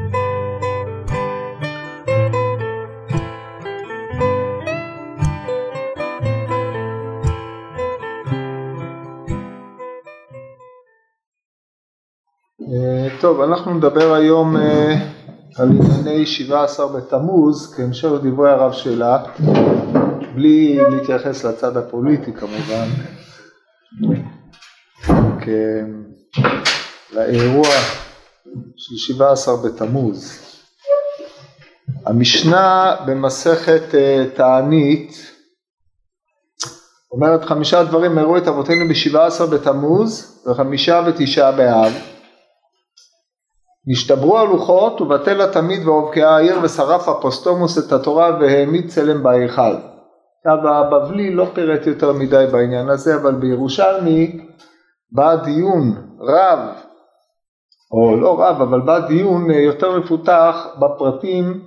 אה, טוב, אנחנו נדבר היום אה, על ענייני 17 בתמוז, כהמשך לדברי הרב שלה, בלי להתייחס לצד הפוליטי כמובן, לאירוע של 17 בתמוז. המשנה במסכת אה, תענית אומרת חמישה דברים הראו את אבותינו ב-17 בתמוז וחמישה ותשעה באב נשתברו הלוחות ובטל התמיד והובקעה העיר ושרף אפוסטומוס את התורה והעמיד צלם בהיכל. עכשיו הבבלי לא פירט יותר מדי בעניין הזה אבל בירושלמי בא דיון רב או לא רב אבל בא דיון יותר מפותח בפרטים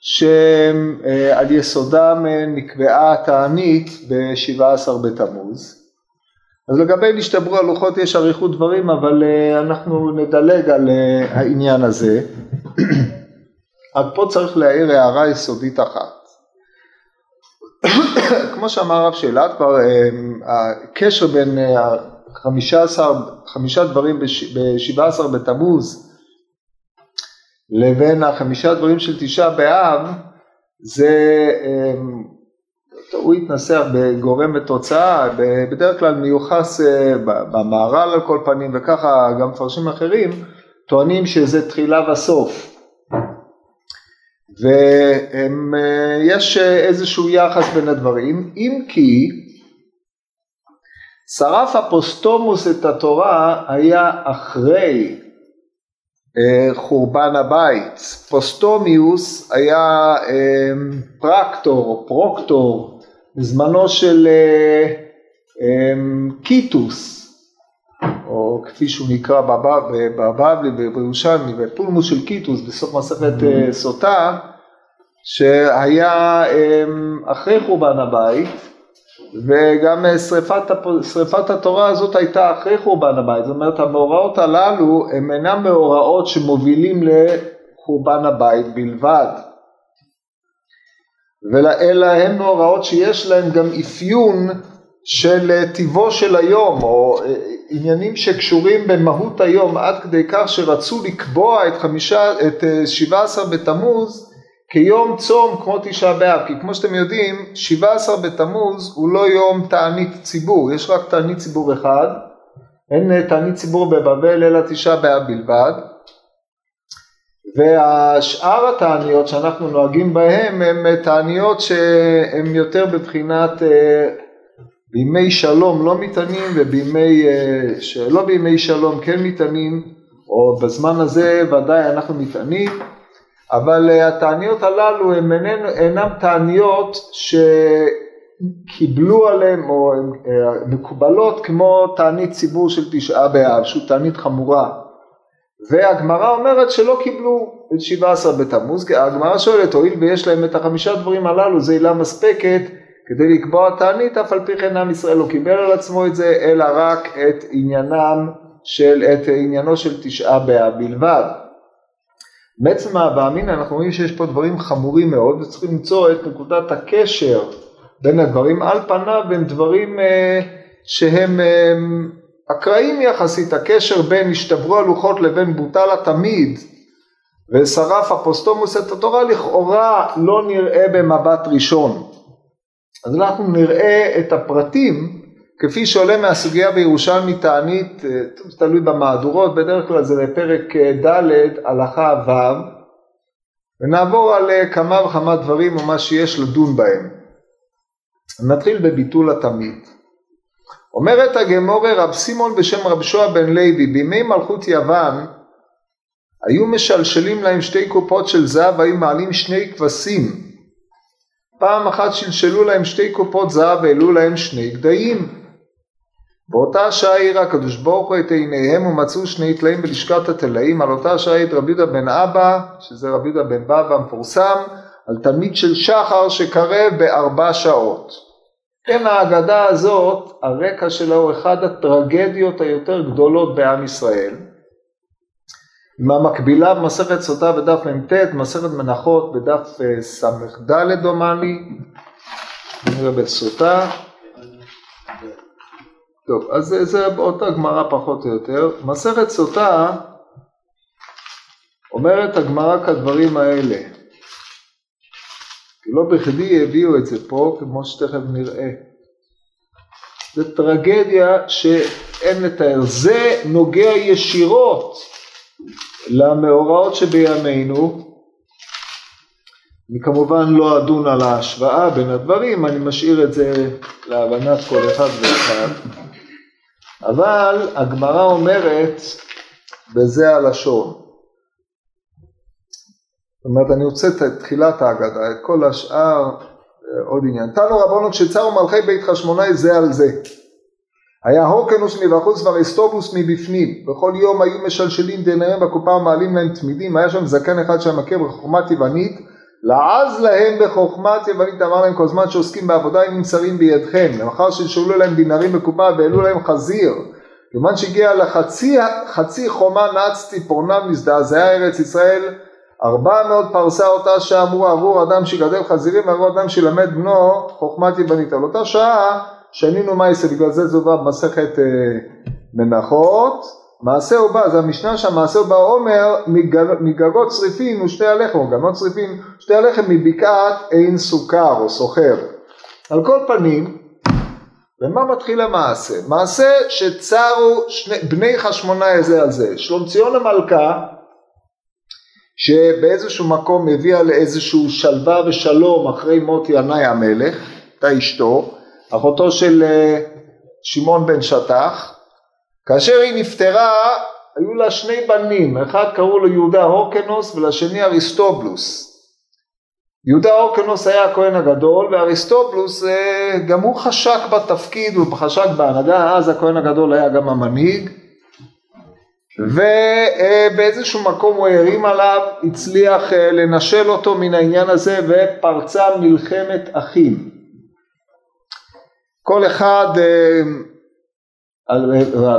שעל יסודם נקבעה התענית ב-17 בתמוז אז לגבי נשתברו הלוחות יש אריכות דברים אבל אנחנו נדלג על העניין הזה. רק פה צריך להעיר הערה יסודית אחת. כמו שאמר הרב שאלת הקשר בין חמישה עשר, חמישה דברים בשבעה עשר בתמוז לבין החמישה דברים של תשעה באב זה הוא התנסח בגורם ותוצאה, בדרך כלל מיוחס אה, במהר"ל על כל פנים וככה גם מפרשים אחרים טוענים שזה תחילה וסוף. ויש אה, איזשהו יחס בין הדברים אם כי שרף אפוסטמוס את התורה היה אחרי אה, חורבן הבית, פוסטומיוס היה פרקטור, פרוקטור בזמנו של אה, אמ, קיטוס, או כפי שהוא נקרא בבבלי ובירושלמי, בפולמוס של קיטוס בסוף מסכת אה, סוטה, שהיה אמ, אחרי חורבן הבית, וגם אה, שריפת, שריפת התורה הזאת הייתה אחרי חורבן הבית, זאת אומרת המאורעות הללו הם אינם מאורעות שמובילים לחורבן הבית בלבד, אלא הם מאורעות שיש להם גם אפיון של אה, טיבו של היום או אה, עניינים שקשורים במהות היום עד כדי כך שרצו לקבוע את, חמישה, את 17 אה, בתמוז כיום צום כמו תשעה באב כי כמו שאתם יודעים 17 בתמוז הוא לא יום תענית ציבור יש רק תענית ציבור אחד אין תענית ציבור בבבל אלא תשעה באב בלבד. והשאר התעניות שאנחנו נוהגים בהם הן תעניות שהן יותר בבחינת אה, בימי שלום לא מתענים ובימי, אה, שלא בימי שלום כן מתענים או בזמן הזה ודאי אנחנו מתענים אבל אה, התעניות הללו הן אינן, תעניות שקיבלו עליהן או הן מקובלות כמו תענית ציבור של תשעה באב שהוא תענית חמורה והגמרא אומרת שלא קיבלו את שבעה עשר בתמוז, הגמרא שואלת הואיל ויש להם את החמישה דברים הללו זה עילה מספקת כדי לקבוע תענית אף על פי כן עם ישראל לא קיבל על עצמו את זה אלא רק את עניינם של, את עניינו של תשעה באב בלבד. בעצם אמינא אנחנו רואים שיש פה דברים חמורים מאוד וצריכים למצוא את נקודת הקשר בין הדברים על פניו הם דברים אה, שהם אה, אקראיים יחסית, הקשר בין השתברו הלוחות לבין בוטל התמיד ושרף אפוסטומוס את התורה לכאורה לא נראה במבט ראשון. אז אנחנו נראה את הפרטים כפי שעולה מהסוגיה בירושלמי תענית, אה, תלוי במהדורות, בדרך כלל זה לפרק אה, ד' הלכה ו' ונעבור על אה, כמה וכמה דברים או מה שיש לדון בהם. נתחיל בביטול התמיד. אומרת הגמורה רב סימון בשם רב שועה בן לוי בימי מלכות יוון היו משלשלים להם שתי קופות של זהב והיו מעלים שני כבשים פעם אחת שלשלו להם שתי קופות זהב והעלו להם שני גדיים באותה שעה העיר הקדוש ברוך הוא את עיניהם ומצאו שני טלאים בלשכת הטלאים על אותה שעה העיד רבי יהודה בן אבא שזה רבי יהודה בן בבא המפורסם על תלמיד של שחר שקרב בארבע שעות כן ההגדה הזאת, הרקע שלה הוא אחד הטרגדיות היותר גדולות בעם ישראל. עם המקבילה במסכת סוטה בדף מ"ט, מסכת מנחות בדף אה, ס"ד דומני, נראה בסוטה. טוב, אז זה, זה באותה גמרא פחות או יותר. מסכת סוטה אומרת הגמרא כדברים האלה. לא בכדי הביאו את זה פה, כמו שתכף נראה. זה טרגדיה שאין לתאר. זה נוגע ישירות למאורעות שבימינו. אני כמובן לא אדון על ההשוואה בין הדברים, אני משאיר את זה להבנת כל אחד ואחד. אבל הגמרא אומרת בזה הלשון. זאת אומרת, אני רוצה את תחילת ההגדה, את כל השאר עוד עניין. תנו רבונו כשצרו מלכי בית חשמונאי זה על זה. היה הוקנוס מבחוץ ואריסטובוס מבפנים. בכל יום היו משלשלים דניהם בקופה ומעלים להם תמידים. היה שם זקן אחד שהיה מכה בחוכמה טבענית. לעז להם בחוכמה טבענית אמר להם כל זמן שעוסקים בעבודה הם נמסרים בידכם. למחר שלשלו להם דינרים בקופה והעלו להם חזיר. כיוון שהגיע לחצי חצי חומה נץ ציפורניו נזדעזעה ארץ ישראל ארבע מאות פרסה אותה שעה אמרו עבור אדם שיגדל חזירים ועבור אדם שילמד בנו חוכמת יוונית. על אותה שעה שנינו מייסה, בגלל זה זה בא במסכת אה, מנחות. מעשה הוא בא, זה המשנה שם, מעשה הוא בא אומר מגגות צריפין ושתי הלחם, או גנות צריפין, שתי הלחם מבקעת אין סוכר או סוחר. על כל פנים, ומה מתחיל המעשה? מעשה שצרו שני, בני חשמונאי זה על זה. שלומציון המלכה שבאיזשהו מקום הביאה לאיזשהו שלווה ושלום אחרי מות ינאי המלך, הייתה אשתו, אחותו של אה, שמעון בן שטח, כאשר היא נפטרה היו לה שני בנים, אחד קראו לו יהודה הורקנוס ולשני אריסטובלוס. יהודה הורקנוס היה הכהן הגדול ואריסטובלוס אה, גם הוא חשק בתפקיד, הוא חשק בהנהגה, אז הכהן הגדול היה גם המנהיג ובאיזשהו מקום הוא הרים עליו, הצליח אה, לנשל אותו מן העניין הזה ופרצה מלחמת אחים. כל אחד, אה, אה,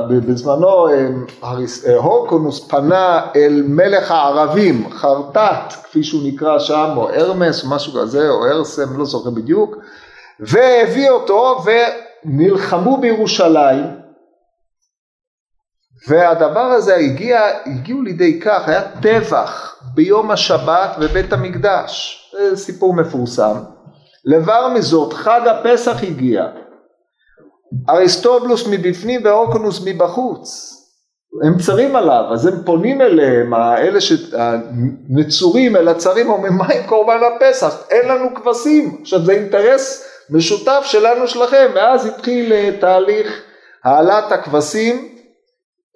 בזמנו הורקונוס פנה אל מלך הערבים, חרטט כפי שהוא נקרא שם, או הרמס משהו כזה, או הרסם, לא זוכר בדיוק, והביא אותו ונלחמו בירושלים. והדבר הזה הגיע, הגיעו לידי כך, היה טבח ביום השבת בבית המקדש, זה סיפור מפורסם. לבר מזאת, חג הפסח הגיע, אריסטובלוס מבפנים ואורקונוס מבחוץ. הם צרים עליו, אז הם פונים אליהם, אלה שנצורים אל הצרים, אומרים מה עם קורבן הפסח? אין לנו כבשים. עכשיו זה אינטרס משותף שלנו שלכם, ואז התחיל אה, תהליך העלאת הכבשים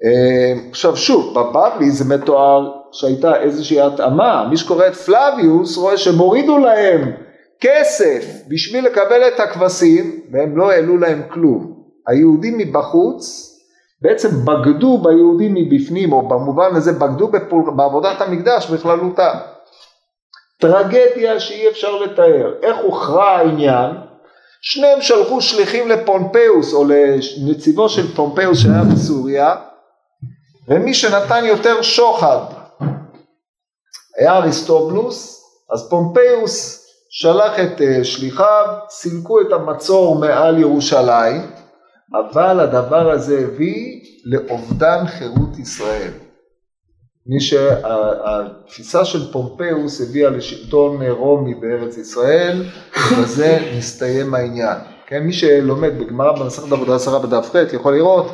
אה, עכשיו שוב, בבבלי זה מתואר שהייתה איזושהי התאמה, מי שקורא את פלביוס רואה שהם הורידו להם כסף בשביל לקבל את הכבשים והם לא העלו להם כלום. היהודים מבחוץ בעצם בגדו ביהודים מבפנים, או במובן הזה בגדו בפול, בעבודת המקדש בכללותה. טרגדיה שאי אפשר לתאר. איך הוכרע העניין? שניהם שלחו שליחים לפומפיוס או לנציבו של פומפיוס שהיה בסוריה ומי שנתן יותר שוחד היה אריסטובלוס, אז פומפיוס שלח את אה, שליחיו, סילקו את המצור מעל ירושלים, אבל הדבר הזה הביא לאובדן חירות ישראל. מי שהתפיסה של פומפיוס הביאה לשלטון רומי בארץ ישראל, ובזה מסתיים העניין. כן, מי שלומד בגמרא במסכת עבודה עשרה בדף ח' יכול לראות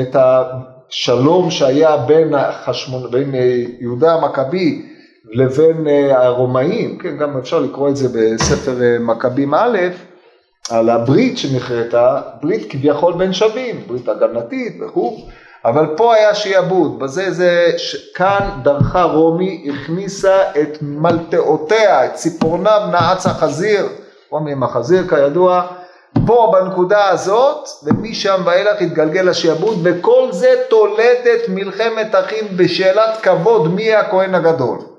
את השלום שהיה בין, החשמון, בין אה, יהודה המכבי לבין אה, הרומאים, כן, גם אפשר לקרוא את זה בספר אה, מכבים א', על הברית שנכרתה, ברית כביכול בין שווים, ברית הגנתית וכו', אבל פה היה שיעבוד, בזה זה, כאן דרכה רומי הכניסה את מלטעותיה, את ציפורניו נעץ החזיר, רומי עם החזיר כידוע, פה בנקודה הזאת ומשם ואילך התגלגל השעבוד וכל זה תולדת מלחמת אחים בשאלת כבוד מי הכהן הגדול.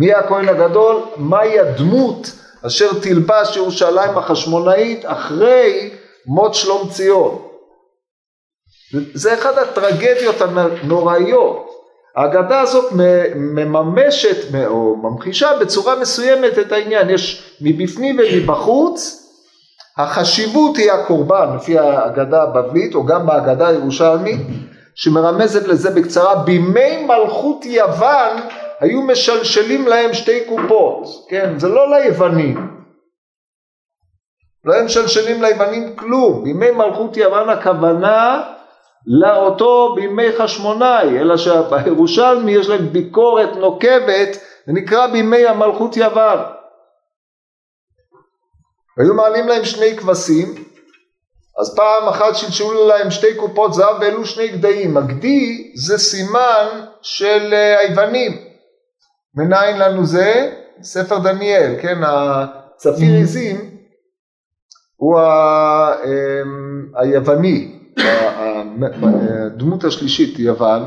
מי הכהן הגדול? מהי הדמות אשר תלבש ירושלים החשמונאית אחרי מות שלום ציון. זה אחד הטרגדיות הנוראיות. ההגדה הזאת מממשת או ממחישה בצורה מסוימת את העניין, יש מבפנים ומבחוץ, החשיבות היא הקורבן לפי ההגדה הבבלית או גם בהגדה הירושלמית שמרמזת לזה בקצרה, בימי מלכות יוון היו משלשלים להם שתי קופות, כן, זה לא ליוונים, לא היו משלשלים ליוונים כלום, בימי מלכות יוון הכוונה לאותו בימי חשמונאי, אלא שבירושלמי יש להם ביקורת נוקבת, זה נקרא בימי המלכות יוון. היו מעלים להם שני כבשים, אז פעם אחת שלשלו להם שתי קופות זהב והעלו שני גדיים. הגדי זה סימן של אה, היוונים. מניין לנו זה? ספר דניאל, כן, הצפיר mm-hmm. עזים הוא ה... אמ, היווני, הדמות השלישית יוון,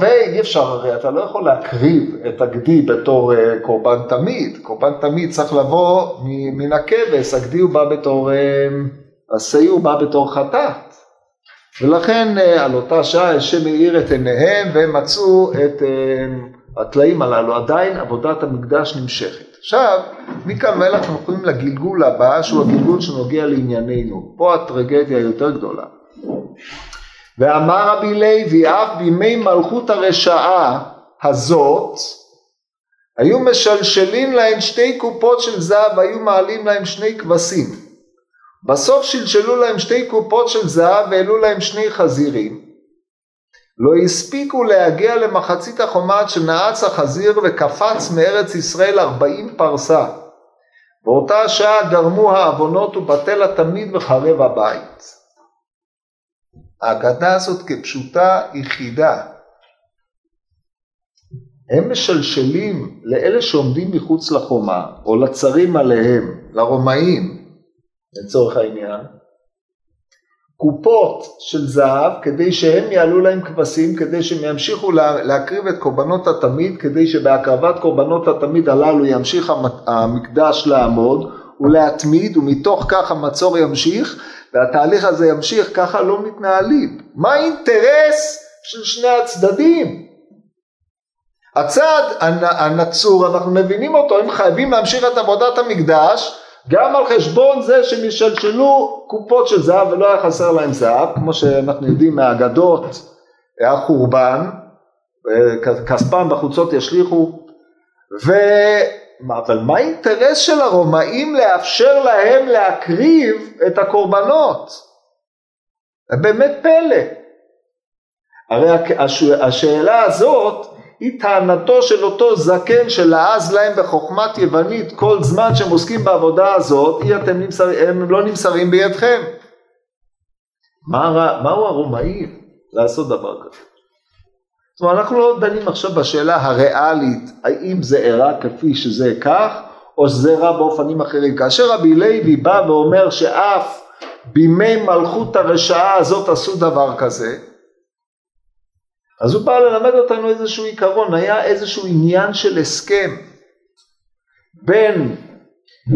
ואי אפשר, הרי אתה לא יכול להקריב את הגדי בתור אה, קורבן תמיד, קורבן תמיד צריך לבוא מן הכבש, הגדי הוא בא בתור, אה, השעיר בא בתור חטאת, ולכן אה, על אותה שעה השם האיר את עיניהם והם מצאו את הטלאים הללו, עדיין עבודת המקדש נמשכת. עכשיו, מכאן ואילך אנחנו יכולים לגלגול הבא, שהוא הגלגול שנוגע לענייננו. פה הטרגדיה יותר גדולה. ואמר רבי לוי, אף בימי מלכות הרשעה הזאת, היו משלשלים להן שתי קופות של זהב והיו מעלים להם שני כבשים. בסוף שלשלו להם שתי קופות של זהב והעלו להם שני חזירים. לא הספיקו להגיע למחצית החומה עד שנעץ החזיר וקפץ מארץ ישראל ארבעים פרסה. באותה שעה גרמו העוונות ובטל התמיד וחרב הבית. ההגדה הזאת כפשוטה היא חידה. הם משלשלים לאלה שעומדים מחוץ לחומה, או לצרים עליהם, לרומאים, לצורך העניין, קופות של זהב כדי שהם יעלו להם כבשים, כדי שהם ימשיכו להקריב את קורבנות התמיד, כדי שבהקרבת קורבנות התמיד הללו ימשיך המקדש לעמוד ולהתמיד, ומתוך כך המצור ימשיך, והתהליך הזה ימשיך, ככה לא מתנהלים. מה האינטרס של שני הצדדים? הצד הנצור, אנחנו מבינים אותו, הם חייבים להמשיך את עבודת המקדש, גם על חשבון זה שהם ישלשלו קופות של זהב ולא היה חסר להם זהב, כמו שאנחנו יודעים מהאגדות החורבן, כספם בחוצות ישליכו, ו... אבל מה האינטרס של הרומאים לאפשר להם להקריב את הקורבנות? זה באמת פלא. הרי השאלה הזאת היא טענתו של אותו זקן שלעז להם בחוכמת יוונית כל זמן שהם עוסקים בעבודה הזאת, אתם נמסר, הם לא נמסרים בידכם. מה, מהו הרומאי לעשות דבר כזה? זאת אומרת, אנחנו לא דנים עכשיו בשאלה הריאלית, האם זה אירע כפי שזה כך, או שזה אירע באופנים אחרים. כאשר רבי לוי בא ואומר שאף בימי מלכות הרשעה הזאת עשו דבר כזה, אז הוא בא ללמד אותנו איזשהו עיקרון, היה איזשהו עניין של הסכם בין,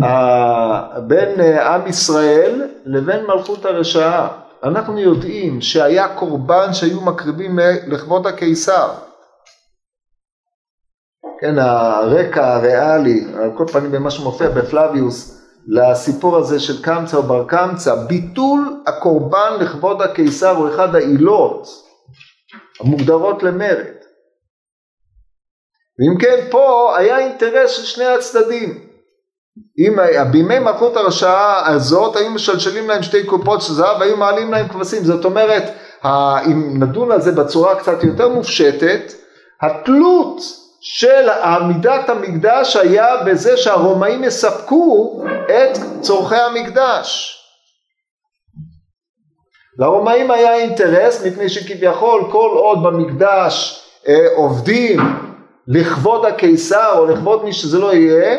ה... בין אה, עם ישראל לבין מלכות הרשעה. אנחנו יודעים שהיה קורבן שהיו מקריבים לכבוד הקיסר. כן, הרקע הריאלי, על כל פנים במה שמופיע בפלביוס, לסיפור הזה של קמצא או בר קמצא, ביטול הקורבן לכבוד הקיסר הוא אחד העילות המוגדרות למרד. ואם כן פה היה אינטרס של שני הצדדים. אם בימי מלכות הרשעה הזאת היו משלשלים להם שתי קופות של זהב והיו מעלים להם כבשים. זאת אומרת, אם נדון על זה בצורה קצת יותר מופשטת, התלות של עמידת המקדש היה בזה שהרומאים יספקו את צורכי המקדש. לרומאים היה אינטרס מפני שכביכול כל עוד במקדש אה, עובדים לכבוד הקיסר או לכבוד מי שזה לא יהיה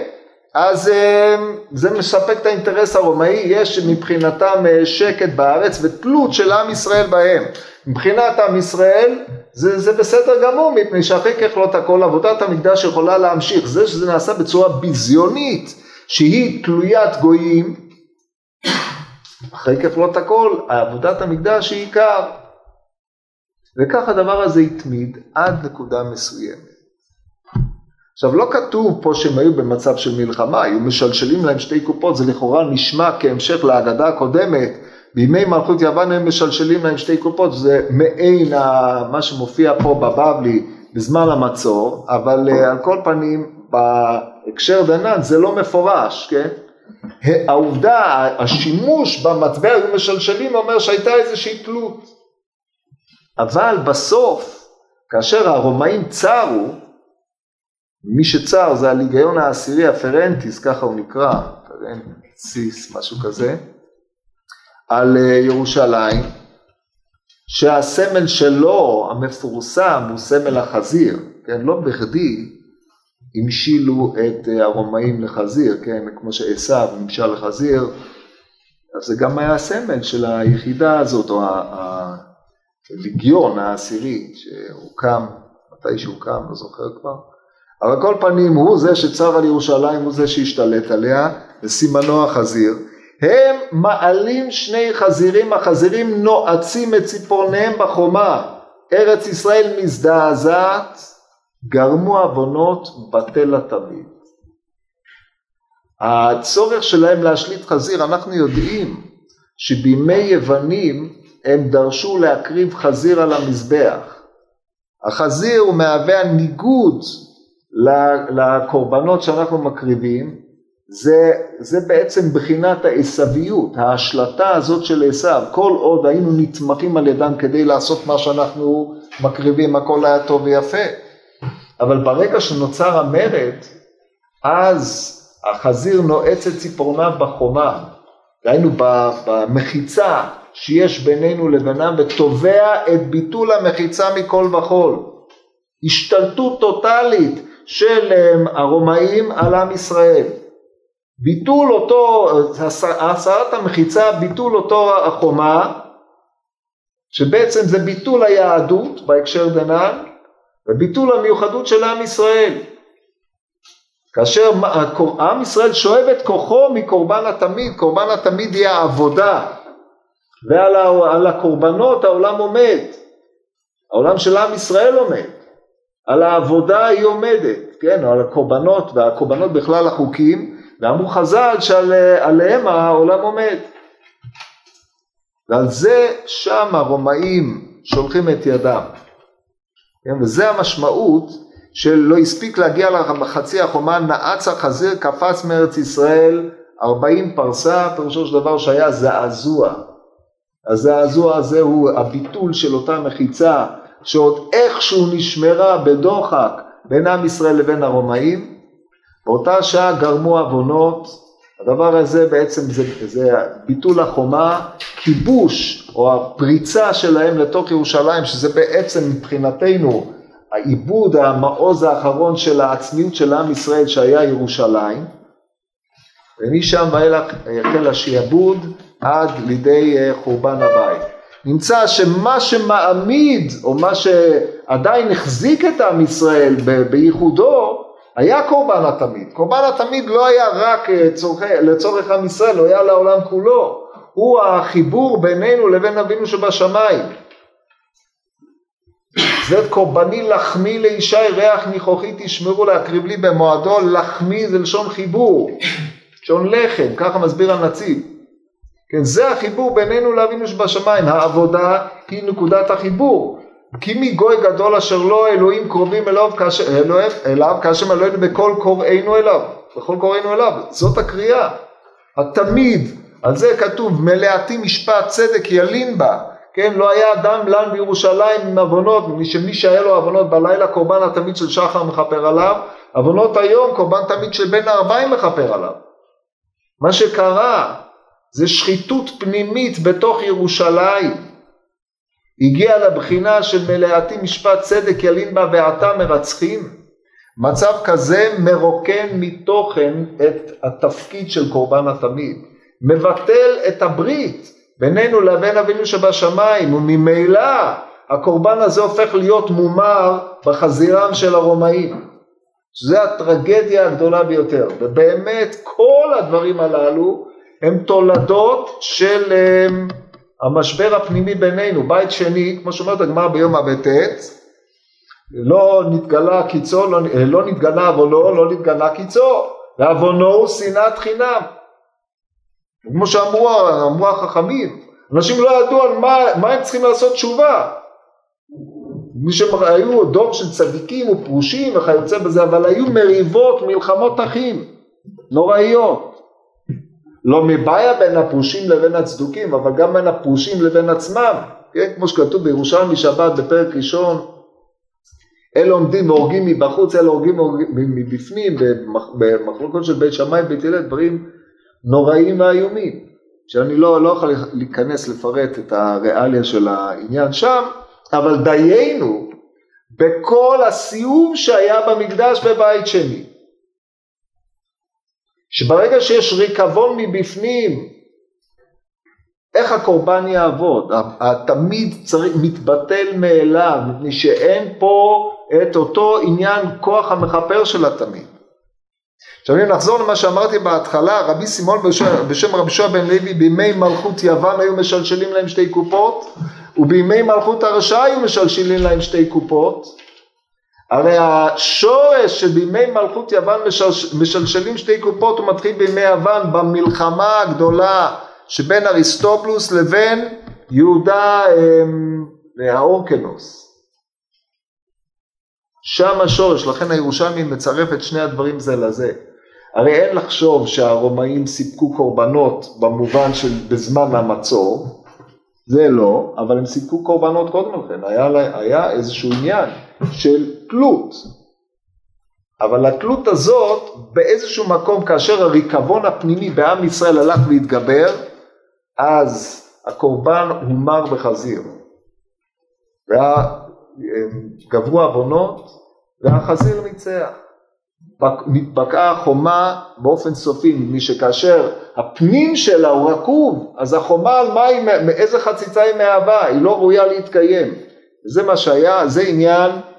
אז אה, זה מספק את האינטרס הרומאי, יש מבחינתם אה, שקט בארץ ותלות של עם ישראל בהם. מבחינת עם ישראל זה, זה בסדר גמור מפני שאחרי ככלות הכל עבודת המקדש יכולה להמשיך. זה שזה נעשה בצורה ביזיונית שהיא תלוית גויים אחרי כפלות הכל, עבודת המקדש היא עיקר. וכך הדבר הזה התמיד עד נקודה מסוימת. עכשיו לא כתוב פה שהם היו במצב של מלחמה, היו משלשלים להם שתי קופות, זה לכאורה נשמע כהמשך להגדה הקודמת, בימי מלכות יוון הם משלשלים להם שתי קופות, זה מעין מה שמופיע פה בבבלי בזמן המצור, אבל אה, על כל פנים בהקשר דנן זה לא מפורש, כן? העובדה, השימוש במטבע היו משלשלים אומר שהייתה איזושהי תלות, אבל בסוף כאשר הרומאים צרו מי שצר זה הלגיון העשירי, הפרנטיס, ככה הוא נקרא, פרנטיס, משהו כזה, על אה, ירושלים, שהסמל שלו המפורסם הוא סמל החזיר, כן, לא בכדי המשילו את אה, הרומאים לחזיר, כן, כמו שעשו נמשל לחזיר, אז זה גם היה הסמל של היחידה הזאת, או הליגיון העשירי שהוקם, מתי שהוקם, לא זוכר כבר, אבל כל פנים הוא זה שצר על ירושלים, הוא זה שהשתלט עליה, וסימנו החזיר. הם מעלים שני חזירים, החזירים נועצים את ציפורניהם בחומה. ארץ ישראל מזדעזעת, גרמו עוונות בטל התמיד. הצורך שלהם להשליט חזיר, אנחנו יודעים שבימי יוונים הם דרשו להקריב חזיר על המזבח. החזיר הוא מהווה הניגוד לקורבנות שאנחנו מקריבים, זה, זה בעצם בחינת העשוויות, ההשלטה הזאת של עשיו, כל עוד היינו נתמכים על ידם כדי לעשות מה שאנחנו מקריבים, הכל היה טוב ויפה. אבל ברגע שנוצר המרד, אז החזיר נועץ את ציפורניו בחומה, דהיינו במחיצה שיש בינינו לבינם, ותובע את ביטול המחיצה מכל וכול. השתלטות טוטאלית של אמ, הרומאים על עם ישראל. ביטול אותו, הסרת המחיצה, ביטול אותו החומה, שבעצם זה ביטול היהדות בהקשר דנן, וביטול המיוחדות של עם ישראל. כאשר עם ישראל שואב את כוחו מקורבן התמיד, קורבן התמיד היא העבודה, ועל הקורבנות העולם עומד, העולם של עם ישראל עומד. על העבודה היא עומדת, כן, על הקורבנות, והקורבנות בכלל החוקים, ואמרו חז"ל שעליהם העולם עומד. ועל זה שם הרומאים שולחים את ידם. כן, וזה המשמעות של לא הספיק להגיע לחצי החומה, נעץ החזיר, קפץ מארץ ישראל ארבעים פרסה, פירושו של דבר שהיה זעזוע. הזעזוע הזה הוא הביטול של אותה מחיצה שעוד איכשהו נשמרה בדוחק בין עם ישראל לבין הרומאים, באותה שעה גרמו עוונות, הדבר הזה בעצם זה, זה ביטול החומה, כיבוש או הפריצה שלהם לתוך ירושלים, שזה בעצם מבחינתנו העיבוד, המעוז האחרון של העצמיות של עם ישראל שהיה ירושלים, ומשם ואילך החל השעבוד עד לידי אה, חורבן הבית. נמצא שמה שמעמיד או מה שעדיין החזיק את עם ישראל בייחודו היה קורבן התמיד. קורבן התמיד לא היה רק אה, צורכי, לצורך עם ישראל, הוא היה לעולם כולו. הוא החיבור בינינו לבין אבינו שבשמיים. זה קורבני לחמי לישי ריח ניחוחי תשמרו להקריב לי במועדו, לחמי זה לשון חיבור, לשון לחם, ככה מסביר הנציב. כן, זה החיבור בינינו לאבינו שבשמיים, העבודה היא נקודת החיבור. כי מגוי גדול אשר לא אלוהים קרובים אליו כאשר, אלוהים, אליו כאשר אלוהינו בכל קוראינו אליו, בכל קוראינו אליו, זאת הקריאה. התמיד, על זה כתוב מלאתי משפט צדק ילין בה, כן, לא היה אדם לן בירושלים עם עוונות, שמי שהיה לו עוונות בלילה קורבן התמיד של שחר מכפר עליו, עוונות היום קורבן תמיד של בין הארבעים מכפר עליו. מה שקרה זה שחיתות פנימית בתוך ירושלים. הגיע לבחינה של מלאתי משפט צדק ילין בה ועתה מרצחים. מצב כזה מרוקן מתוכן את התפקיד של קורבן התמיד, מבטל את הברית בינינו לבין אבינו שבשמיים, וממילא הקורבן הזה הופך להיות מומר בחזירם של הרומאים. זו הטרגדיה הגדולה ביותר, ובאמת כל הדברים הללו הם תולדות של אמ, המשבר הפנימי בינינו, בית שני, כמו שאומרת הגמרא ביום הבט, לא נתגלה קיצו, לא, לא נתגלה עוונו, לא נתגלה קיצו, ועוונו הוא שנאת חינם. כמו שאמרו אמרו החכמים, אנשים לא ידעו על מה, מה הם צריכים לעשות תשובה. מי שהיו דור של צדיקים ופרושים וכיוצא בזה, אבל היו מריבות, מלחמות אחים, נוראיות. לא מבעיה בין הפרושים לבין הצדוקים, אבל גם בין הפרושים לבין עצמם, כן? כמו שכתוב בירושלמי שבת בפרק ראשון, אלה עומדים והורגים מבחוץ, אלה הורגים מבפנים, במחלוקות של בית שמאי ובית הלל, דברים נוראים ואיומים, שאני לא, לא יכול להיכנס לפרט את הריאליה של העניין שם, אבל דיינו בכל הסיום שהיה במקדש בבית שני. שברגע שיש ריקבון מבפנים, איך הקורבן יעבוד? התמיד צריך, מתבטל מאליו, מפני שאין פה את אותו עניין כוח המכפר של התמיד. עכשיו אם נחזור למה שאמרתי בהתחלה, רבי סימון בשם, בשם רבי שועה בן לוי בימי מלכות יוון היו משלשלים להם שתי קופות ובימי מלכות הרשע היו משלשלים להם שתי קופות הרי השורש שבימי מלכות יוון משלשלים שתי קופות הוא מתחיל בימי יוון במלחמה הגדולה שבין אריסטובלוס לבין יהודה אמ, האורקנוס. שם השורש, לכן הירושלמי מצרף את שני הדברים זה לזה. הרי אין לחשוב שהרומאים סיפקו קורבנות במובן של בזמן המצור, זה לא, אבל הם סיפקו קורבנות קודם לכן, היה, היה איזשהו עניין של תלות. אבל התלות הזאת באיזשהו מקום כאשר הריקבון הפנימי בעם ישראל הלך והתגבר, אז הקורבן הומר בחזיר. וגברו עוונות והחזיר ניצח. נתבקעה החומה באופן סופי, מפני שכאשר הפנים שלה הוא רקוב, אז החומה על מה היא, מאיזה חציצה היא מהווה, היא לא ראויה להתקיים. זה מה שהיה, זה עניין אה,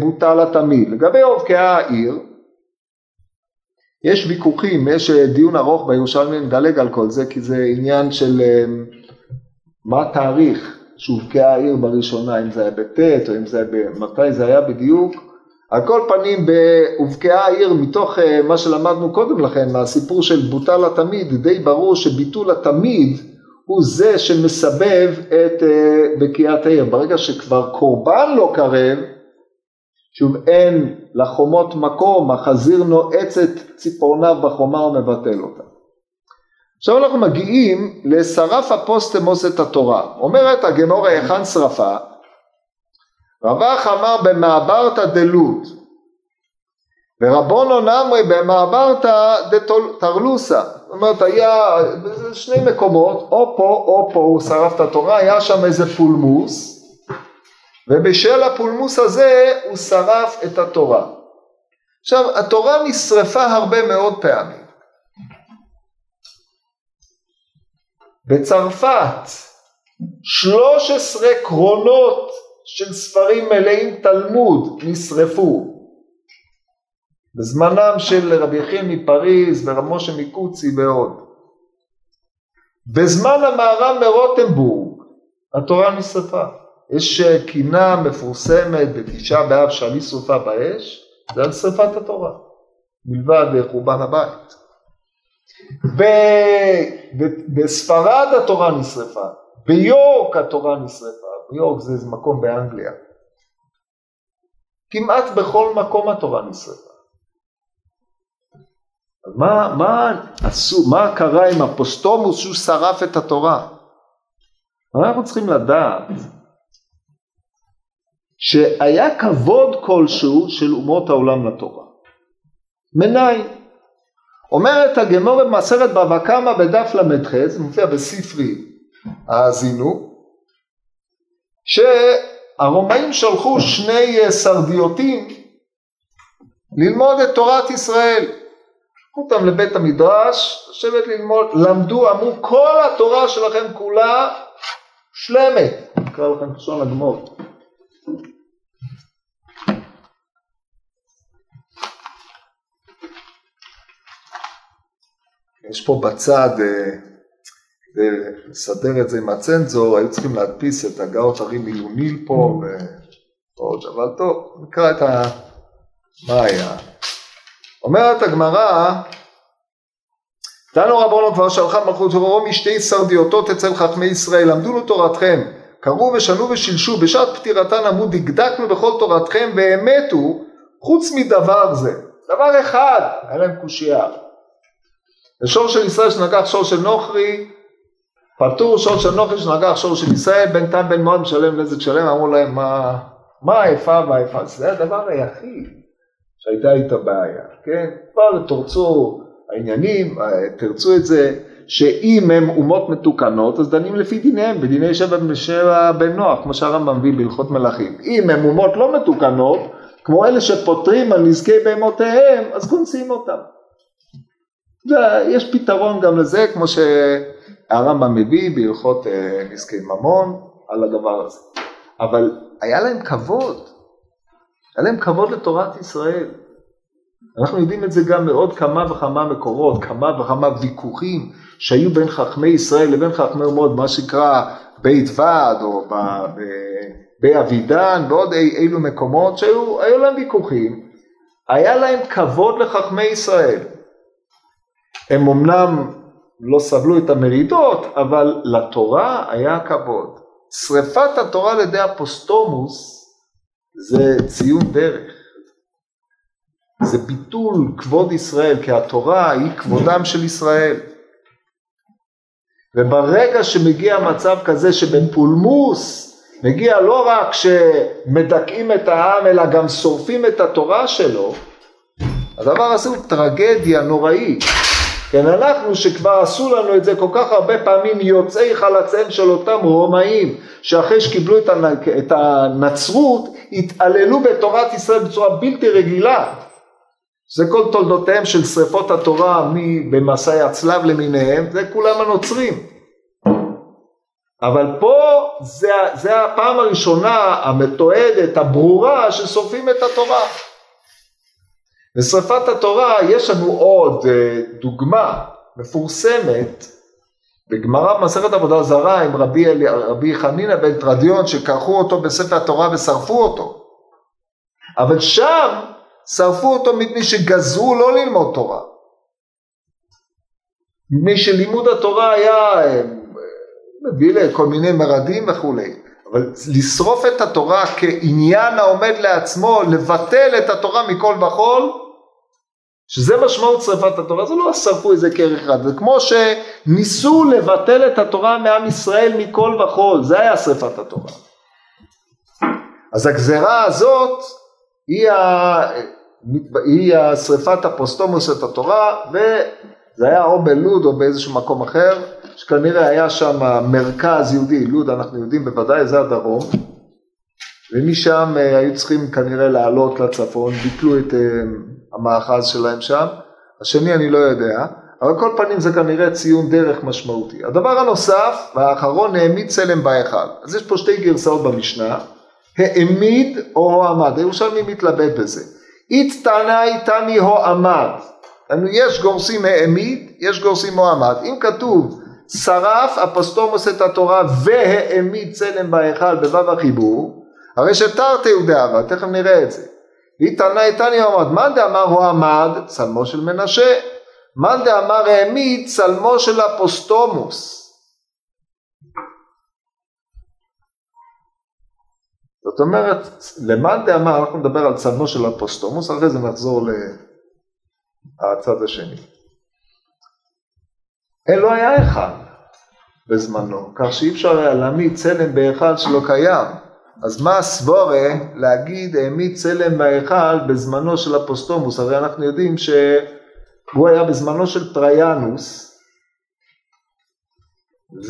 בוטל התמיד. לגבי אובקי העיר, יש ויכוחים, יש אה, דיון ארוך בירושלמי, נדלג על כל זה, כי זה עניין של אה, מה התאריך שהובקעה העיר בראשונה, אם זה היה בט' או אם זה היה, מתי זה היה בדיוק. על כל פנים הובקעה העיר מתוך אה, מה שלמדנו קודם לכן מהסיפור של בוטל התמיד די ברור שביטול התמיד הוא זה שמסבב את אה, בקיעת העיר ברגע שכבר קורבן לא קרב שוב אין לחומות מקום החזיר נועץ את ציפורניו בחומה ומבטל אותה. עכשיו אנחנו מגיעים לשרף הפוסטמוס את התורה. אומרת הגמורה היכן שרפה? רווח אמר במעברתא דלות ורבונו נמרי במעברתא דתרלוסה זאת אומרת היה שני מקומות או פה או פה הוא שרף את התורה היה שם איזה פולמוס ובשל הפולמוס הזה הוא שרף את התורה עכשיו התורה נשרפה הרבה מאוד פעמים בצרפת 13 קרונות של ספרים מלאים תלמוד נשרפו בזמנם של רבי יחיאל מפריז ורמושה מקוצי ועוד. בזמן המהר"ם מרוטנבורג התורה נשרפה. יש קינה מפורסמת בתשעה באב שאני שרפה באש, זה על שרפת התורה, מלבד חורבן הבית. בספרד התורה נשרפה, ביורק התורה נשרפה, יורק זה מקום באנגליה. כמעט בכל מקום התורה נשרפה. מה, מה עשו, מה קרה עם אפוסטומוס שהוא שרף את התורה? אנחנו צריכים לדעת שהיה כבוד כלשהו של אומות העולם לתורה. מניין. אומרת הגמרא במסכת בבא קמא בדף ל"ח, זה מופיע בספרי האזינו, שהרומאים שלחו שני אה, סרדיוטים ללמוד את תורת ישראל. לקחו אותם לבית המדרש, לשבת ללמוד, למדו, אמרו כל התורה שלכם כולה שלמת. אקרא לכם לשון הגמור. יש פה בצד אה, לסדר את זה עם הצנזור, היו צריכים להדפיס את הגאות הרי מילוניל פה ועוד, אבל טוב, נקרא את ה... מה היה? אומרת הגמרא, תנו רבונו כבר שלחה מלכות ורום משתי סרדיותות אצל חכמי ישראל, למדו לו תורתכם, קראו ושנו ושילשו, בשעת פטירתן אמרו דקדקנו בכל תורתכם הוא, חוץ מדבר זה, דבר אחד, היה להם קושייה. ושור של ישראל שנגח שור של נוכרי, פטור שור של נוכרי שנגח שור של ישראל, בין תם בין מאוד משלם נזק שלם, אמרו להם מה, מה האיפה והאיפה, זה הדבר היחיד שהייתה איתה בעיה, כן? כבר תורצו העניינים, תרצו את זה, שאם הם אומות מתוקנות אז דנים לפי דיניהם, בדיני שבע ושבע בן נוח, כמו שהרמב"ם מביא בהלכות מלאכים. אם הם אומות לא מתוקנות, כמו אלה שפותרים על נזקי בהמותיהם, אז כונסים אותם. יש פתרון גם לזה, כמו שהרמב"ם מביא בהלכות אה, נזקי ממון על הדבר הזה. אבל היה להם כבוד, היה להם כבוד לתורת ישראל. אנחנו יודעים את זה גם מעוד כמה וכמה מקורות, כמה וכמה ויכוחים שהיו בין חכמי ישראל לבין חכמי אומות, מה שנקרא בית ועד או באבידן ועוד אי, אילו מקומות שהיו להם ויכוחים, היה להם כבוד לחכמי ישראל. הם אמנם לא סבלו את המרידות, אבל לתורה היה כבוד. שריפת התורה על ידי אפוסטומוס זה ציון דרך. זה ביטול כבוד ישראל, כי התורה היא כבודם של ישראל. וברגע שמגיע מצב כזה שבפולמוס מגיע לא רק שמדכאים את העם אלא גם שורפים את התורה שלו, הדבר הזה הוא טרגדיה נוראית. כן, אנחנו שכבר עשו לנו את זה כל כך הרבה פעמים יוצאי חלציהם של אותם רומאים שאחרי שקיבלו את הנצרות התעללו בתורת ישראל בצורה בלתי רגילה זה כל תולדותיהם של שריפות התורה במסעי הצלב למיניהם, זה כולם הנוצרים. אבל פה זה, זה הפעם הראשונה המתועדת, הברורה, ששורפים את התורה. בשרפת התורה יש לנו עוד אה, דוגמה מפורסמת בגמרא במסכת עבודה זרה עם רבי, רבי חנינא בן תרדיון שכרכו אותו בספר התורה ושרפו אותו. אבל שם שרפו אותו מפני שגזרו לא ללמוד תורה. מפני שלימוד התורה היה אה, מביא לכל מיני מרדים וכולי. אבל לשרוף את התורה כעניין העומד לעצמו, לבטל את התורה מכל וכול, שזה משמעות שרפת התורה, זה לא שרפו איזה כרך אחד, זה כמו שניסו לבטל את התורה מעם ישראל מכל וכול, זה היה שרפת התורה. אז הגזרה הזאת היא, ה... היא השרפת אפוסטומוס את התורה וזה היה או בלוד או באיזשהו מקום אחר שכנראה היה שם מרכז יהודי, לוד אנחנו יודעים בוודאי זה הדרום ומשם אה, היו צריכים כנראה לעלות לצפון, ביטלו את אה, המאחז שלהם שם, השני אני לא יודע, אבל כל פנים זה כנראה ציון דרך משמעותי. הדבר הנוסף והאחרון העמיד צלם בהיכל, אז יש פה שתי גרסאות במשנה העמיד או הועמד, הירושלמי מתלבט בזה. אית תנאי תני הועמד, יש גורסים העמיד, יש גורסים הועמד. אם כתוב שרף אפוסטומוס את התורה והעמיד צלם בהיכל בו"ב החיבור, הרי שתרתי הוא דאבה, תכף נראה את זה. אית תנאי תני הועמד, מאן דאמר הועמד, צלמו של מנשה, מאן דאמר העמיד, צלמו של אפוסטומוס. זאת אומרת, למאן דאמר, אנחנו נדבר על צלמו של אפוסטומוס, אחרי זה נחזור לצד השני. אין לא היה אחד בזמנו, כך שאי אפשר היה להעמיד צלם בהיכל שלא קיים. אז מה הסבורה להגיד העמיד צלם בהיכל בזמנו של אפוסטומוס? הרי אנחנו יודעים שהוא היה בזמנו של טריאנוס,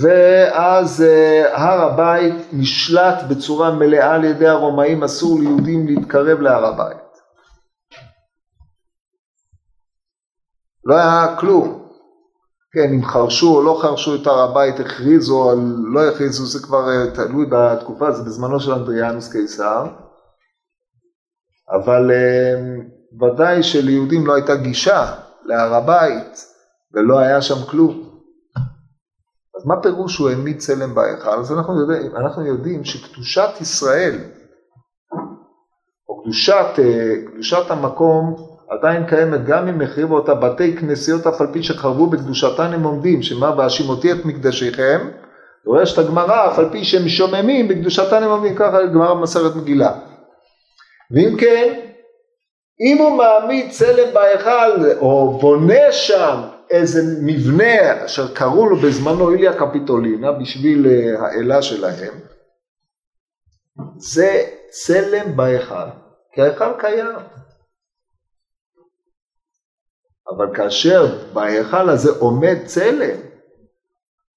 ואז אה, הר הבית נשלט בצורה מלאה על ידי הרומאים, אסור ליהודים להתקרב להר הבית. לא היה כלום. כן, אם חרשו או לא חרשו את הר הבית, הכריזו או לא הכריזו, זה כבר אה, תלוי בתקופה, זה בזמנו של אנדריאנוס קיסר. אבל אה, ודאי שליהודים לא הייתה גישה להר הבית ולא היה שם כלום. מה פירוש הוא העמיד צלם בהיכל? אז אנחנו יודעים, אנחנו יודעים שקדושת ישראל, או קדושת, אה, קדושת המקום, עדיין קיימת גם אם החריבו אותה בתי כנסיות אף על פי שחרבו בקדושתן הם עומדים, שמה והשימותי את מקדשיכם, דורשת הגמרא אף על פי שהם שוממים בקדושתן הם עומדים, ככה גמרא במסכת מגילה. ואם כן, אם הוא מעמיד צלם בהיכל או בונה שם איזה מבנה אשר קראו לו בזמנו איליה קפיטולינה בשביל אה, האלה שלהם, זה צלם בהיכל, כי ההיכל קיים. אבל כאשר בהיכל הזה עומד צלם,